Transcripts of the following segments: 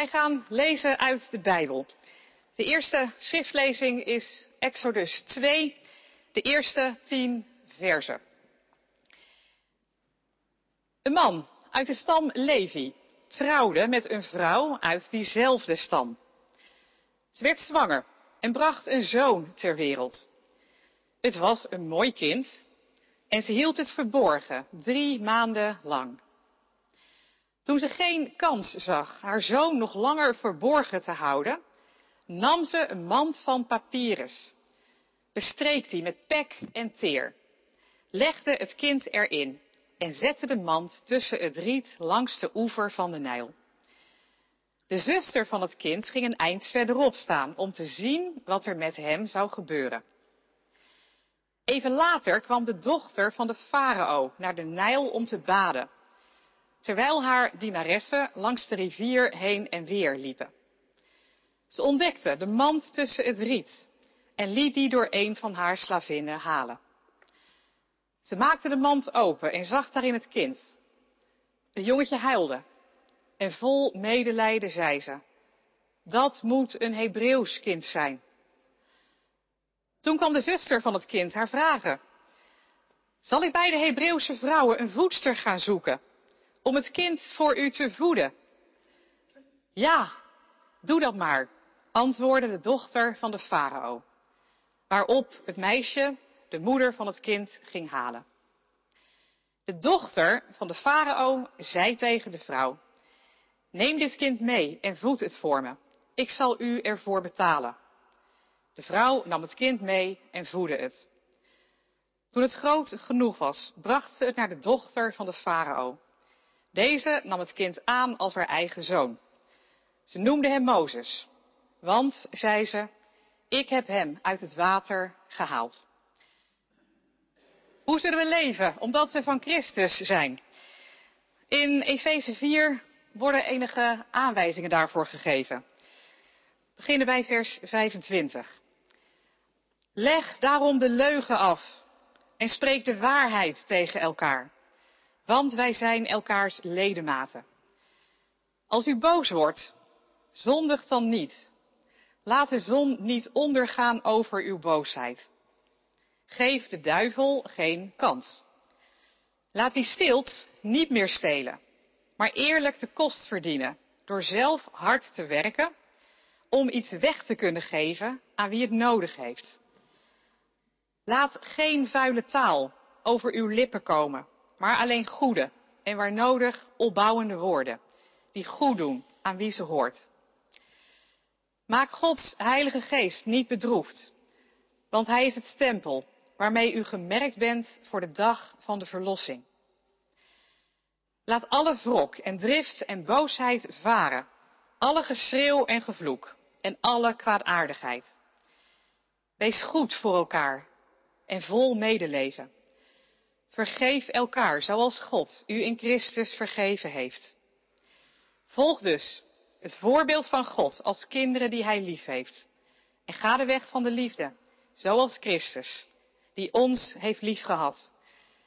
Wij gaan lezen uit de Bijbel. De eerste schriftlezing is Exodus 2, de eerste tien versen. Een man uit de stam Levi trouwde met een vrouw uit diezelfde stam. Ze werd zwanger en bracht een zoon ter wereld. Het was een mooi kind en ze hield het verborgen drie maanden lang. Toen ze geen kans zag haar zoon nog langer verborgen te houden, nam ze een mand van papyrus, bestreek die met pek en teer, legde het kind erin en zette de mand tussen het riet langs de oever van de Nijl. De zuster van het kind ging een eind verderop staan om te zien wat er met hem zou gebeuren. Even later kwam de dochter van de farao naar de Nijl om te baden, terwijl haar dienaressen langs de rivier heen en weer liepen. Ze ontdekte de mand tussen het riet en liet die door een van haar slavinnen halen. Ze maakte de mand open en zag daarin het kind. Het jongetje huilde en vol medelijden zei ze, dat moet een Hebreeuws kind zijn. Toen kwam de zuster van het kind haar vragen. Zal ik bij de Hebreeuwse vrouwen een voedster gaan zoeken om het kind voor u te voeden? Ja, doe dat maar, antwoordde de dochter van de farao. Waarop het meisje de moeder van het kind ging halen. De dochter van de farao zei tegen de vrouw, neem dit kind mee en voed het voor me. Ik zal u ervoor betalen. De vrouw nam het kind mee en voedde het. Toen het groot genoeg was, bracht ze het naar de dochter van de farao. Deze nam het kind aan als haar eigen zoon. Ze noemde hem Mozes, want, zei ze, ik heb hem uit het water gehaald. Hoe zullen we leven? Omdat we van Christus zijn. In Efeze 4 worden enige aanwijzingen daarvoor gegeven. We beginnen bij vers 25. Leg daarom de leugen af en spreek de waarheid tegen elkaar, want wij zijn elkaars ledematen. Als u boos wordt, zondig dan niet. Laat de zon niet ondergaan over uw boosheid. Geef de duivel geen kans. Laat wie steelt niet meer stelen, maar eerlijk de kost verdienen door zelf hard te werken om iets weg te kunnen geven aan wie het nodig heeft. Laat geen vuile taal over uw lippen komen, maar alleen goede en waar nodig opbouwende woorden, die goed doen aan wie ze hoort. Maak Gods Heilige Geest niet bedroefd, want Hij is het stempel waarmee u gemerkt bent voor de dag van de verlossing. Laat alle wrok en drift en boosheid varen, alle geschreeuw en gevloek en alle kwaadaardigheid. Wees goed voor elkaar en vol medeleven. Vergeef elkaar zoals God u in Christus vergeven heeft. Volg dus het voorbeeld van God als kinderen die Hij lief heeft. En ga de weg van de liefde, zoals Christus die ons heeft liefgehad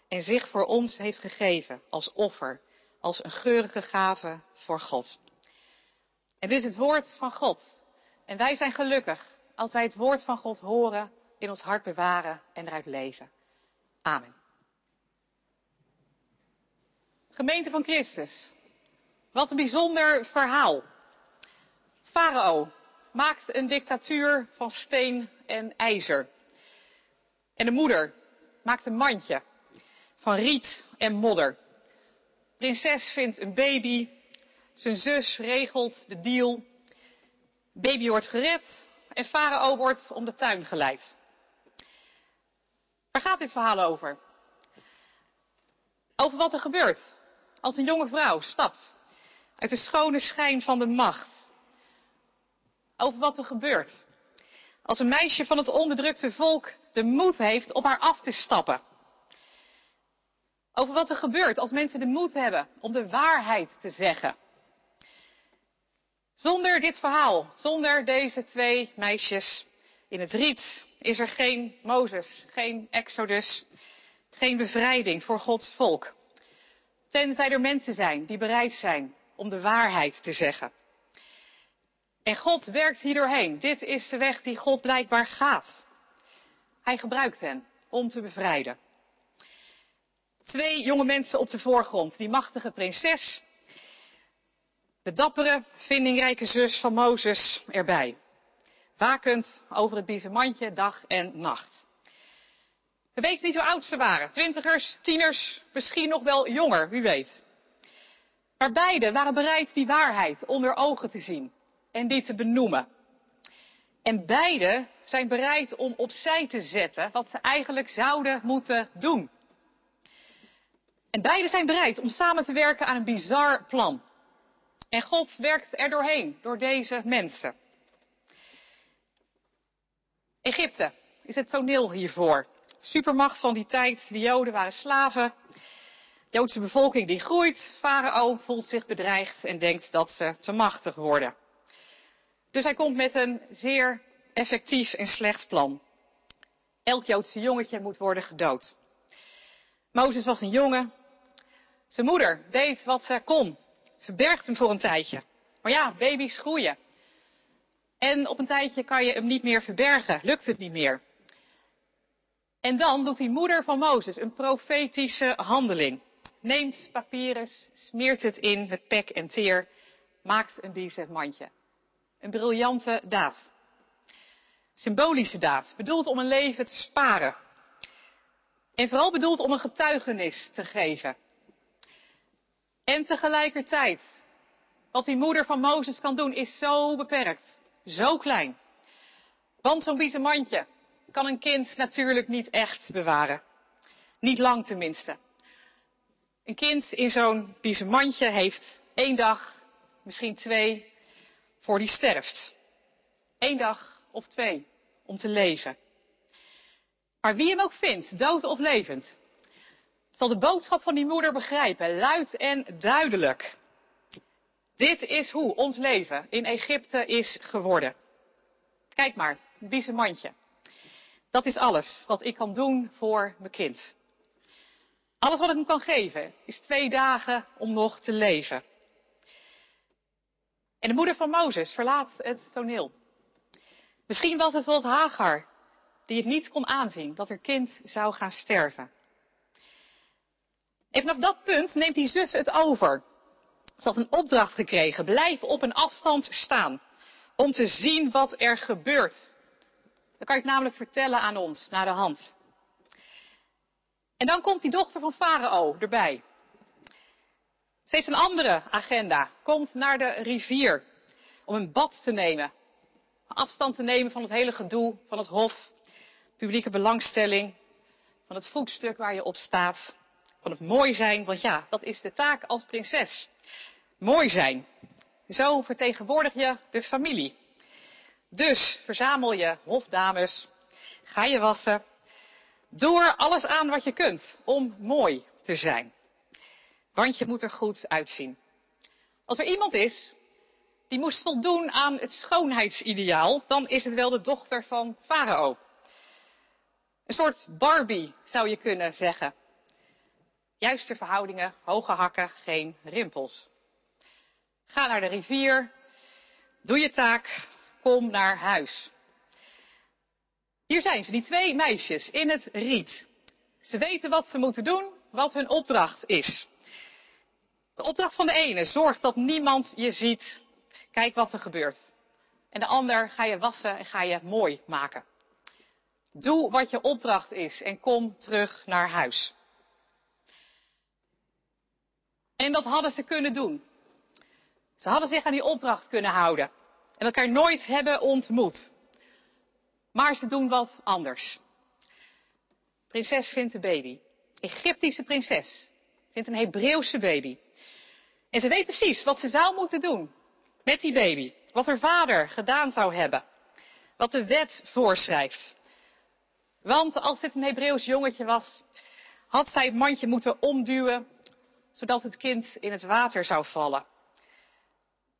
en zich voor ons heeft gegeven als offer, als een geurige gave voor God. En is het woord van God. En wij zijn gelukkig als wij het woord van God horen, in ons hart bewaren en eruit leven. Amen. Gemeente van Christus. Wat een bijzonder verhaal. Farao maakt een dictatuur van steen en ijzer. En de moeder maakt een mandje van riet en modder. Prinses vindt een baby. Zijn zus regelt de deal. Baby wordt gered en farao wordt om de tuin geleid. Waar gaat dit verhaal over? Over wat er gebeurt als een jonge vrouw stapt uit de schone schijn van de macht. Over wat er gebeurt als een meisje van het onderdrukte volk de moed heeft om haar af te stappen. Over wat er gebeurt als mensen de moed hebben om de waarheid te zeggen. Zonder dit verhaal, zonder deze twee meisjes in het riet, is er geen Mozes, geen Exodus, geen bevrijding voor Gods volk. Tenzij er mensen zijn die bereid zijn om de waarheid te zeggen. En God werkt hier doorheen. Dit is de weg die God blijkbaar gaat. Hij gebruikt hen om te bevrijden. Twee jonge mensen op de voorgrond. Die machtige prinses. De dappere, vindingrijke zus van Mozes erbij. Wakend over het biezenmandje dag en nacht. We weten niet hoe oud ze waren. Twintigers, tieners, misschien nog wel jonger, wie weet. Maar beide waren bereid die waarheid onder ogen te zien en die te benoemen. En beide zijn bereid om opzij te zetten wat ze eigenlijk zouden moeten doen. En beide zijn bereid om samen te werken aan een bizar plan. En God werkt er doorheen, door deze mensen. Egypte is het toneel hiervoor. Supermacht van die tijd, de Joden waren slaven. De Joodse bevolking die groeit, Farao voelt zich bedreigd en denkt dat ze te machtig worden. Dus hij komt met een zeer effectief en slecht plan. Elk Joodse jongetje moet worden gedood. Mozes was een jongen. Zijn moeder deed wat ze kon. Verbergt hem voor een tijdje. Maar ja, baby's groeien. En op een tijdje kan je hem niet meer verbergen. Lukt het niet meer. En dan doet die moeder van Mozes een profetische handeling. Neemt papyrus, smeert het in met pek en teer, maakt een biezen mandje. Een briljante daad. Symbolische daad, bedoeld om een leven te sparen. En vooral bedoeld om een getuigenis te geven. En tegelijkertijd, wat die moeder van Mozes kan doen, is zo beperkt. Zo klein. Want zo'n biezenmandje kan een kind natuurlijk niet echt bewaren. Niet lang tenminste. Een kind in zo'n biezenmandje heeft één dag, misschien twee, voor die sterft. Eén dag of twee om te leven. Maar wie hem ook vindt, dood of levend, zal de boodschap van die moeder begrijpen, luid en duidelijk. Dit is hoe ons leven in Egypte is geworden. Kijk maar, een biezenmandje. Dat is alles wat ik kan doen voor mijn kind. Alles wat ik hem kan geven is twee dagen om nog te leven. En de moeder van Mozes verlaat het toneel. Misschien was het wel Hagar, die het niet kon aanzien dat haar kind zou gaan sterven. En vanaf dat punt neemt die zus het over. Ze had een opdracht gekregen, blijf op een afstand staan, om te zien wat er gebeurt. Dan kan ik namelijk vertellen aan ons, naar de hand. En dan komt die dochter van Farao erbij. Ze heeft een andere agenda. Komt naar de rivier om een bad te nemen. Afstand te nemen van het hele gedoe, van het hof, publieke belangstelling, van het voetstuk waar je op staat, van het mooi zijn, want ja, dat is de taak als prinses. Mooi zijn. Zo vertegenwoordig je de familie. Dus verzamel je hofdames, ga je wassen, doe er alles aan wat je kunt om mooi te zijn. Want je moet er goed uitzien. Als er iemand is die moest voldoen aan het schoonheidsideaal, dan is het wel de dochter van Farao. Een soort Barbie zou je kunnen zeggen. Juiste verhoudingen, hoge hakken, geen rimpels. Ga naar de rivier, doe je taak, kom naar huis. Hier zijn ze, die twee meisjes in het riet. Ze weten wat ze moeten doen, wat hun opdracht is. De opdracht van de ene zorgt dat niemand je ziet. Kijk wat er gebeurt. En de ander ga je wassen en ga je mooi maken. Doe wat je opdracht is en kom terug naar huis. En dat hadden ze kunnen doen. Ze hadden zich aan die opdracht kunnen houden en elkaar nooit hebben ontmoet. Maar ze doen wat anders. Prinses vindt een baby. Egyptische prinses vindt een Hebreeuwse baby. En ze weet precies wat ze zou moeten doen met die baby. Wat haar vader gedaan zou hebben. Wat de wet voorschrijft. Want als dit een Hebreeuws jongetje was, had zij het mandje moeten omduwen, zodat het kind in het water zou vallen.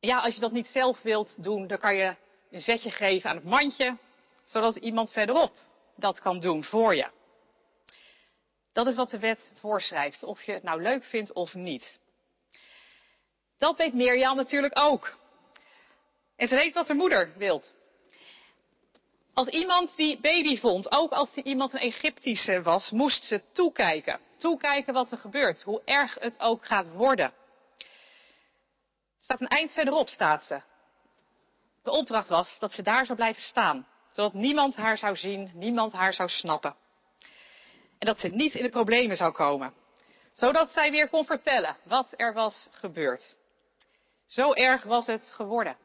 Ja, als je dat niet zelf wilt doen, dan kan je een zetje geven aan het mandje, zodat iemand verderop dat kan doen voor je. Dat is wat de wet voorschrijft, of je het nou leuk vindt of niet. Dat weet Mirjam natuurlijk ook. En ze weet wat haar moeder wilt. Als iemand die baby vond, ook als die iemand een Egyptische was, moest ze toekijken. Toekijken wat er gebeurt, hoe erg het ook gaat worden. Staat een eind verderop, staat ze. De opdracht was dat ze daar zou blijven staan, zodat niemand haar zou zien, niemand haar zou snappen. En dat ze niet in de problemen zou komen, zodat zij weer kon vertellen wat er was gebeurd. Zo erg was het geworden.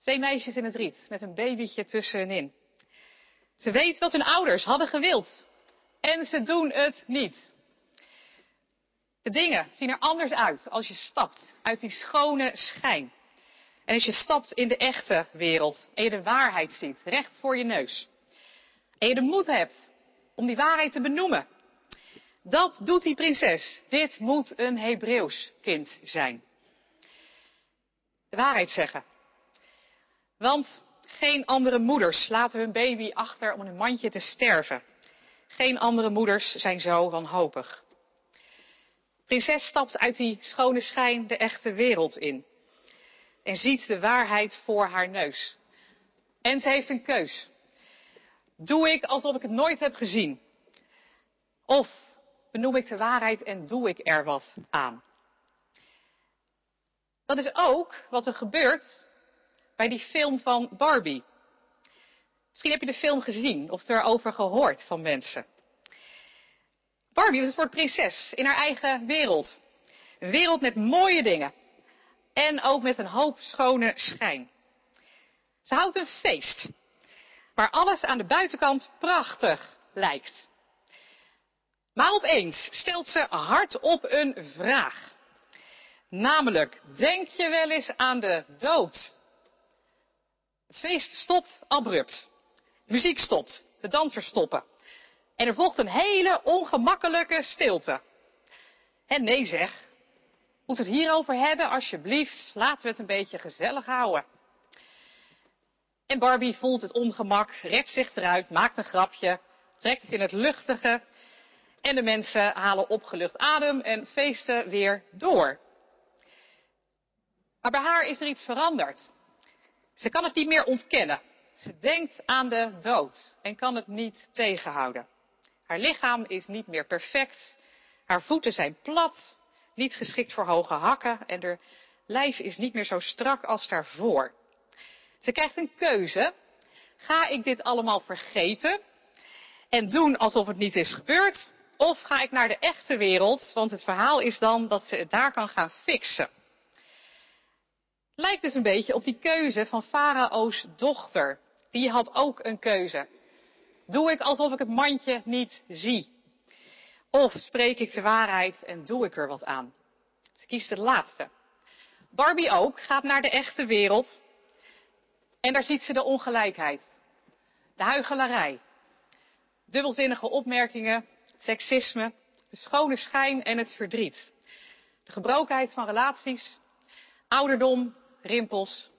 Twee meisjes in het riet met een babytje tussenin. Ze weet wat hun ouders hadden gewild. En ze doen het niet. De dingen zien er anders uit als je stapt uit die schone schijn. En als je stapt in de echte wereld en je de waarheid ziet, recht voor je neus. En je de moed hebt om die waarheid te benoemen. Dat doet die prinses. Dit moet een Hebreeuws kind zijn. De waarheid zeggen. Want geen andere moeders laten hun baby achter om in een mandje te sterven. Geen andere moeders zijn zo wanhopig. Prinses stapt uit die schone schijn de echte wereld in. En ziet de waarheid voor haar neus. En ze heeft een keus. Doe ik alsof ik het nooit heb gezien? Of benoem ik de waarheid en doe ik er wat aan? Dat is ook wat er gebeurt bij die film van Barbie. Misschien heb je de film gezien of erover gehoord van mensen. Barbie is een prinses in haar eigen wereld. Een wereld met mooie dingen. En ook met een hoop schone schijn. Ze houdt een feest. Waar alles aan de buitenkant prachtig lijkt. Maar opeens stelt ze hardop een vraag. Namelijk, denk je wel eens aan de dood? Het feest stopt abrupt. De muziek stopt. De dansers stoppen. En er volgt een hele ongemakkelijke stilte. En nee zeg. Moet het hierover hebben, alsjeblieft. Laten we het een beetje gezellig houden. En Barbie voelt het ongemak, redt zich eruit, maakt een grapje, trekt het in het luchtige. En de mensen halen opgelucht adem en feesten weer door. Maar bij haar is er iets veranderd. Ze kan het niet meer ontkennen. Ze denkt aan de dood en kan het niet tegenhouden. Haar lichaam is niet meer perfect. Haar voeten zijn plat, niet geschikt voor hoge hakken en haar lijf is niet meer zo strak als daarvoor. Ze krijgt een keuze. Ga ik dit allemaal vergeten en doen alsof het niet is gebeurd? Of ga ik naar de echte wereld? Want het verhaal is dan dat ze het daar kan gaan fixen. Lijkt dus een beetje op die keuze van Farao's dochter. Die had ook een keuze. Doe ik alsof ik het mandje niet zie? Of spreek ik de waarheid en doe ik er wat aan? Ze kiest het laatste. Barbie ook gaat naar de echte wereld. En daar ziet ze de ongelijkheid. De huichelarij. Dubbelzinnige opmerkingen, seksisme, de schone schijn en het verdriet. De gebrokenheid van relaties, ouderdom, rimpels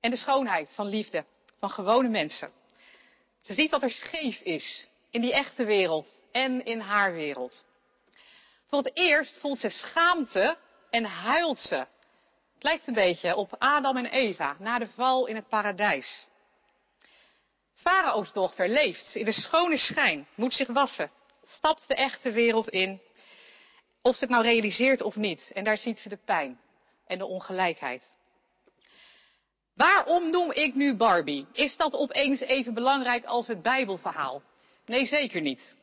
en de schoonheid van liefde van gewone mensen. Ze ziet wat er scheef is in die echte wereld en in haar wereld. Voor het eerst voelt ze schaamte en huilt ze. Het lijkt een beetje op Adam en Eva na de val in het paradijs. Farao's dochter leeft in de schone schijn, moet zich wassen, stapt de echte wereld in, of ze het nou realiseert of niet. En daar ziet ze de pijn en de ongelijkheid. Waarom noem ik nu Barbie? Is dat opeens even belangrijk als het Bijbelverhaal? Nee, zeker niet.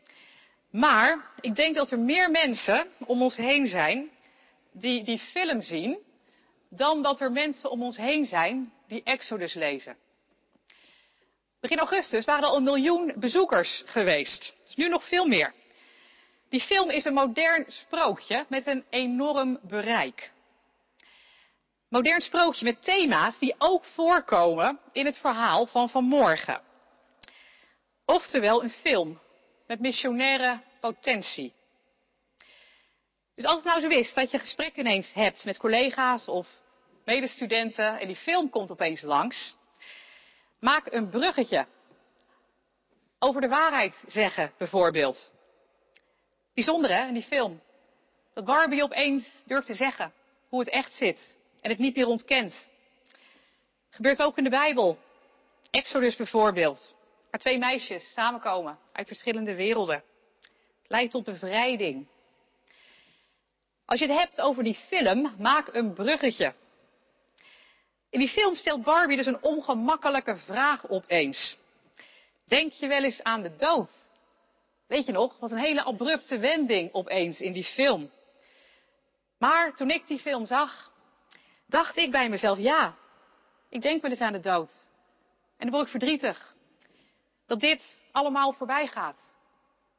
Maar ik denk dat er meer mensen om ons heen zijn die die film zien, dan dat er mensen om ons heen zijn die Exodus lezen. Begin augustus waren er al een miljoen bezoekers geweest. Dus nu nog veel meer. Die film is een modern sprookje met een enorm bereik modern sprookje met thema's die ook voorkomen in het verhaal van vanmorgen. Oftewel een film met missionaire potentie. Dus als het nou zo is dat je gesprekken ineens hebt met collega's of medestudenten en die film komt opeens langs, maak een bruggetje over de waarheid zeggen bijvoorbeeld. Bijzonder hè, in die film. Dat Barbie opeens durft te zeggen hoe het echt zit en het niet meer ontkent. Gebeurt ook in de Bijbel. Exodus bijvoorbeeld, waar twee meisjes samenkomen uit verschillende werelden. Het leidt tot bevrijding. Als je het hebt over die film, maak een bruggetje. In die film stelt Barbie dus een ongemakkelijke vraag opeens. Denk je wel eens aan de dood? Weet je nog, wat een hele abrupte wending opeens in die film. Maar toen ik die film zag, dacht ik bij mezelf, ja, ik denk wel eens aan de dood. En dan word ik verdrietig. Dat dit allemaal voorbij gaat.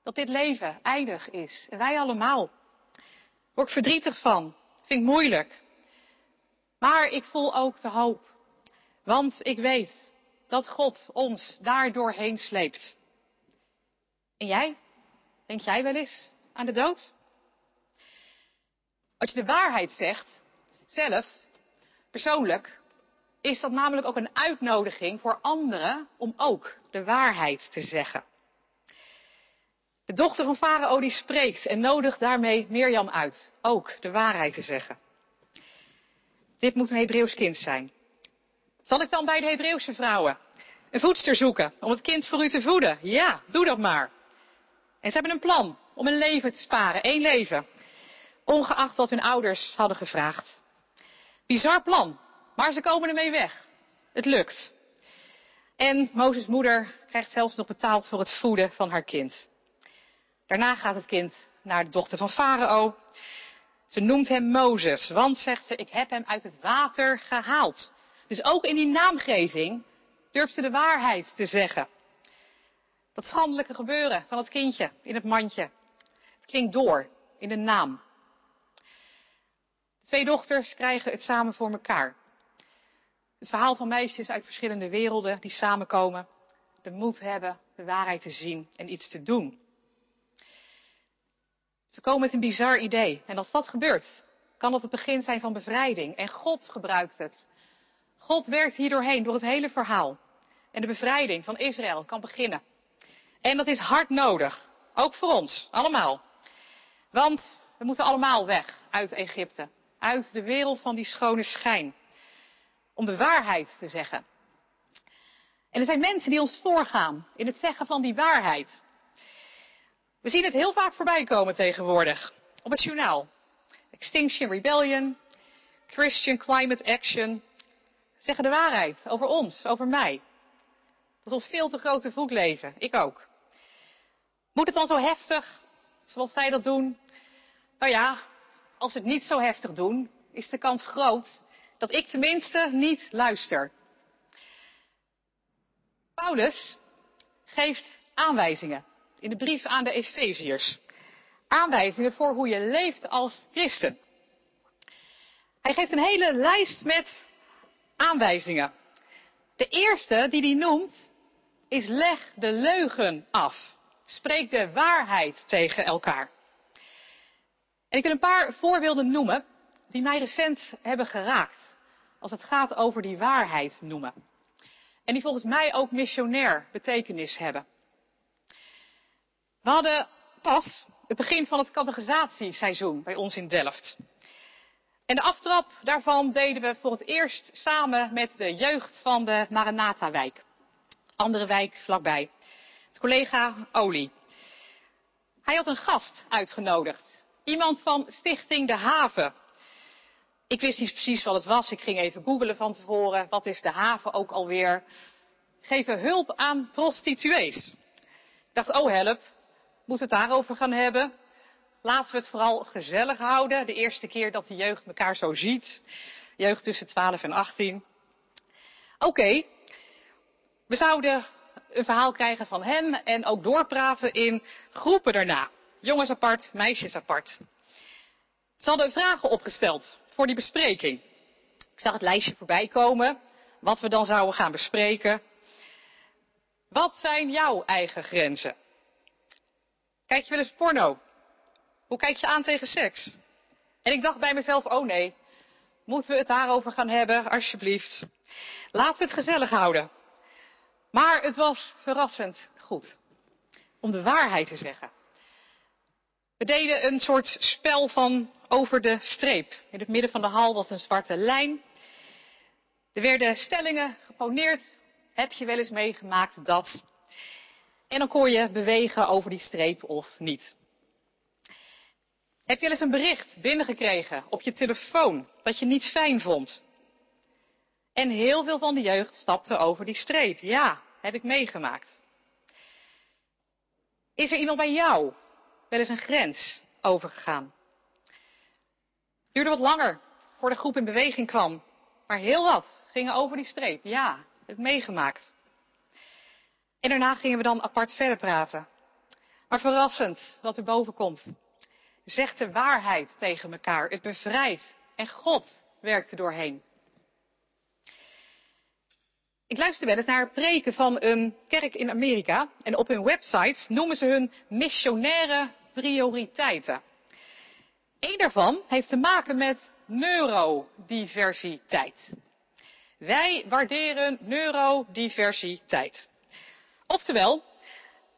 Dat dit leven eindig is. En wij allemaal. Word ik verdrietig van. Vind ik moeilijk. Maar ik voel ook de hoop. Want ik weet dat God ons daar doorheen sleept. En jij? Denk jij wel eens aan de dood? Als je de waarheid zegt, zelf, persoonlijk, is dat namelijk ook een uitnodiging voor anderen om ook de waarheid te zeggen. De dochter van Farao die spreekt en nodigt daarmee Mirjam uit, ook de waarheid te zeggen. Dit moet een Hebreeuws kind zijn. Zal ik dan bij de Hebreeuwse vrouwen een voedster zoeken om het kind voor u te voeden? Ja, doe dat maar. En ze hebben een plan om een leven te sparen, één leven. Ongeacht wat hun ouders hadden gevraagd. Bizar plan, maar ze komen ermee weg. Het lukt. En Mozes' moeder krijgt zelfs nog betaald voor het voeden van haar kind. Daarna gaat het kind naar de dochter van Farao. Ze noemt hem Mozes, want zegt ze, ik heb hem uit het water gehaald. Dus ook in die naamgeving durft ze de waarheid te zeggen. Dat schandelijke gebeuren van het kindje in het mandje. Het klinkt door in de naam. Twee dochters krijgen het samen voor elkaar. Het verhaal van meisjes uit verschillende werelden die samenkomen, de moed hebben de waarheid te zien en iets te doen. Ze komen met een bizar idee. En als dat gebeurt, kan dat het begin zijn van bevrijding. En God gebruikt het. God werkt hier doorheen, door het hele verhaal. En de bevrijding van Israël kan beginnen. En dat is hard nodig. Ook voor ons, allemaal. Want we moeten allemaal weg uit Egypte. Uit de wereld van die schone schijn. Om de waarheid te zeggen. En er zijn mensen die ons voorgaan in het zeggen van die waarheid. We zien het heel vaak voorbij komen tegenwoordig. Op het journaal. Extinction Rebellion, Christian Climate Action. Zeggen de waarheid over ons, over mij. Dat is op veel te grote voet leven. Ik ook. Moet het dan zo heftig, zoals zij dat doen? Nou ja, als ze het niet zo heftig doen, is de kans groot dat ik tenminste niet luister. Paulus geeft aanwijzingen in de brief aan de Efeziërs. Aanwijzingen voor hoe je leeft als christen. Hij geeft een hele lijst met aanwijzingen. De eerste die hij noemt is leg de leugen af. Spreek de waarheid tegen elkaar. Ik wil een paar voorbeelden noemen die mij recent hebben geraakt. Als het gaat over die waarheid noemen. En die volgens mij ook missionair betekenis hebben. We hadden pas het begin van het categorisatieseizoen bij ons in Delft. En de aftrap daarvan deden we voor het eerst samen met de jeugd van de Maranatha-wijk. Andere wijk vlakbij. Het collega Oli. Hij had een gast uitgenodigd. Iemand van Stichting De Haven. Ik wist niet precies wat het was. Ik ging even googelen van tevoren. Wat is De Haven ook alweer? Geven hulp aan prostituees. Ik dacht, oh help, moeten we het daarover gaan hebben? Laten we het vooral gezellig houden. De eerste keer dat de jeugd elkaar zo ziet. Jeugd tussen 12 en 18. Oké, we zouden een verhaal krijgen van hem en ook doorpraten in groepen daarna. Jongens apart, meisjes apart. Ze hadden vragen opgesteld voor die bespreking. Ik zag het lijstje voorbij komen, wat we dan zouden gaan bespreken. Wat zijn jouw eigen grenzen? Kijk je wel eens porno? Hoe kijk je aan tegen seks? En ik dacht bij mezelf, oh nee, moeten we het daarover gaan hebben, alsjeblieft. Laten we het gezellig houden. Maar het was verrassend goed. Om de waarheid te zeggen. We deden een soort spel van over de streep. In het midden van de hal was een zwarte lijn. Er werden stellingen geponeerd. Heb je wel eens meegemaakt dat? En dan kon je bewegen over die streep of niet. Heb je wel eens een bericht binnengekregen op je telefoon dat je niet fijn vond? En heel veel van de jeugd stapte over die streep. Ja, heb ik meegemaakt. Is er iemand bij jou wel eens een grens overgegaan? Duurde wat langer voor de groep in beweging kwam. Maar heel wat gingen over die streep. Ja, ik meegemaakt. En daarna gingen we dan apart verder praten. Maar verrassend wat er boven komt. Zeg de waarheid tegen elkaar. Het bevrijdt. En God werkt er doorheen. Ik luister wel eens naar preken van een kerk in Amerika. En op hun websites noemen ze hun missionaire prioriteiten. Eén daarvan heeft te maken met neurodiversiteit. Wij waarderen neurodiversiteit. Oftewel,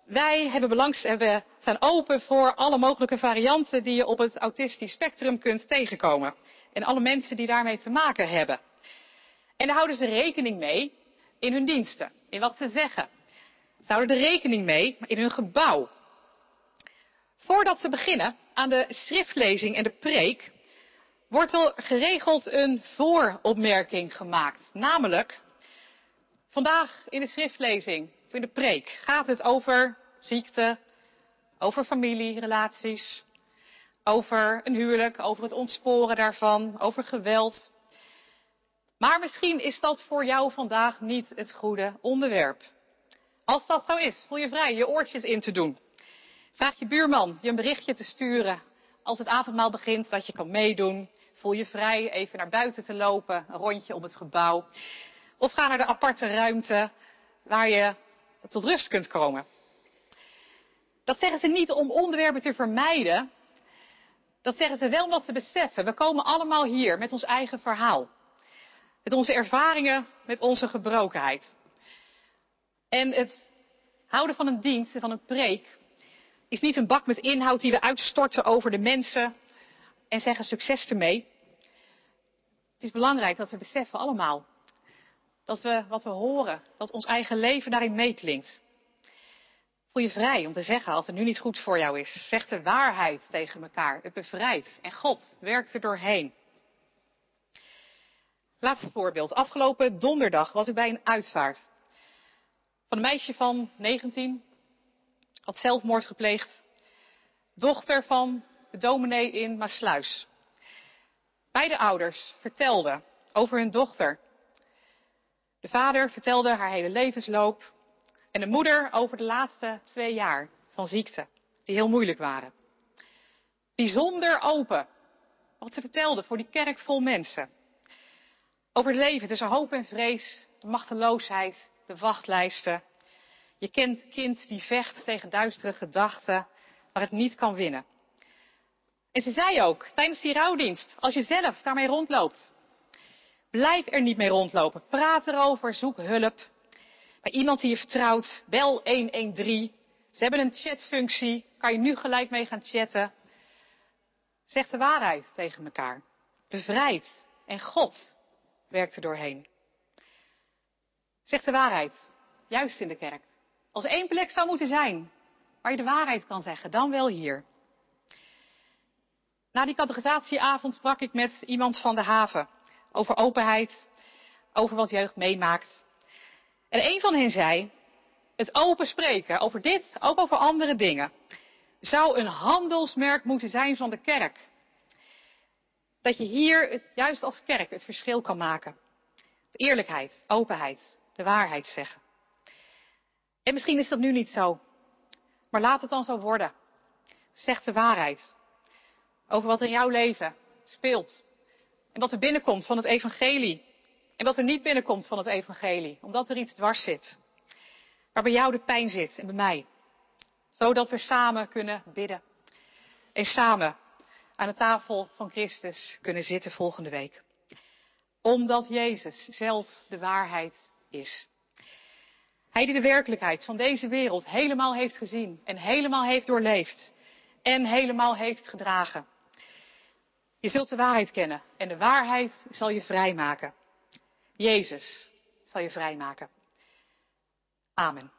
wij hebben belangs, we zijn open voor alle mogelijke varianten die je op het autistisch spectrum kunt tegenkomen. En alle mensen die daarmee te maken hebben. En daar houden ze rekening mee in hun diensten, in wat ze zeggen. Ze houden er rekening mee in hun gebouw. Voordat ze beginnen aan de schriftlezing en de preek, wordt er geregeld een vooropmerking gemaakt. Namelijk, vandaag in de schriftlezing of in de preek gaat het over ziekte, over familierelaties, over een huwelijk, over het ontsporen daarvan, over geweld. Maar misschien is dat voor jou vandaag niet het goede onderwerp. Als dat zo is, voel je vrij je oortjes in te doen. Vraag je buurman je een berichtje te sturen als het avondmaal begint, dat je kan meedoen. Voel je vrij even naar buiten te lopen, een rondje om het gebouw. Of ga naar de aparte ruimte waar je tot rust kunt komen. Dat zeggen ze niet om onderwerpen te vermijden. Dat zeggen ze wel omdat ze beseffen. We komen allemaal hier met ons eigen verhaal. Met onze ervaringen, met onze gebrokenheid. En het houden van een dienst en van een preek is niet een bak met inhoud die we uitstorten over de mensen en zeggen succes ermee. Het is belangrijk dat we beseffen allemaal dat we wat we horen, dat ons eigen leven daarin meeklinkt. Voel je vrij om te zeggen als het nu niet goed voor jou is. Zeg de waarheid tegen elkaar. Het bevrijdt. En God werkt er doorheen. Laatste voorbeeld. Afgelopen donderdag was ik bij een uitvaart. Van een meisje van 19. Had zelfmoord gepleegd. Dochter van de dominee in Maasluis. Beide ouders vertelden over hun dochter. De vader vertelde haar hele levensloop. En de moeder over de laatste twee jaar van ziekte, die heel moeilijk waren. Bijzonder open. Wat ze vertelde voor die kerk vol mensen. Over het leven tussen hoop en vrees, de machteloosheid, de wachtlijsten. Je kent kind die vecht tegen duistere gedachten, maar het niet kan winnen. En ze zei ook tijdens die rouwdienst, als je zelf daarmee rondloopt, blijf er niet mee rondlopen. Praat erover, zoek hulp. Bij iemand die je vertrouwt, bel 113. Ze hebben een chatfunctie, kan je nu gelijk mee gaan chatten. Zeg de waarheid tegen elkaar. Bevrijd. En God werkt er doorheen. Zeg de waarheid, juist in de kerk. Als één plek zou moeten zijn waar je de waarheid kan zeggen, dan wel hier. Na die categorisatieavond sprak ik met iemand van de haven over openheid, over wat jeugd meemaakt. En een van hen zei, het open spreken over dit, ook over andere dingen, zou een handelsmerk moeten zijn van de kerk. Dat je hier, juist als kerk, het verschil kan maken. Eerlijkheid, openheid, de waarheid zeggen. En misschien is dat nu niet zo. Maar laat het dan zo worden. Zeg de waarheid. Over wat in jouw leven speelt. En wat er binnenkomt van het evangelie. En wat er niet binnenkomt van het evangelie. Omdat er iets dwars zit. Waar bij jou de pijn zit en bij mij. Zodat we samen kunnen bidden. En samen aan de tafel van Christus kunnen zitten volgende week. Omdat Jezus zelf de waarheid is. Hij die de werkelijkheid van deze wereld helemaal heeft gezien en helemaal heeft doorleefd en helemaal heeft gedragen. Je zult de waarheid kennen en de waarheid zal je vrijmaken. Jezus zal je vrijmaken. Amen.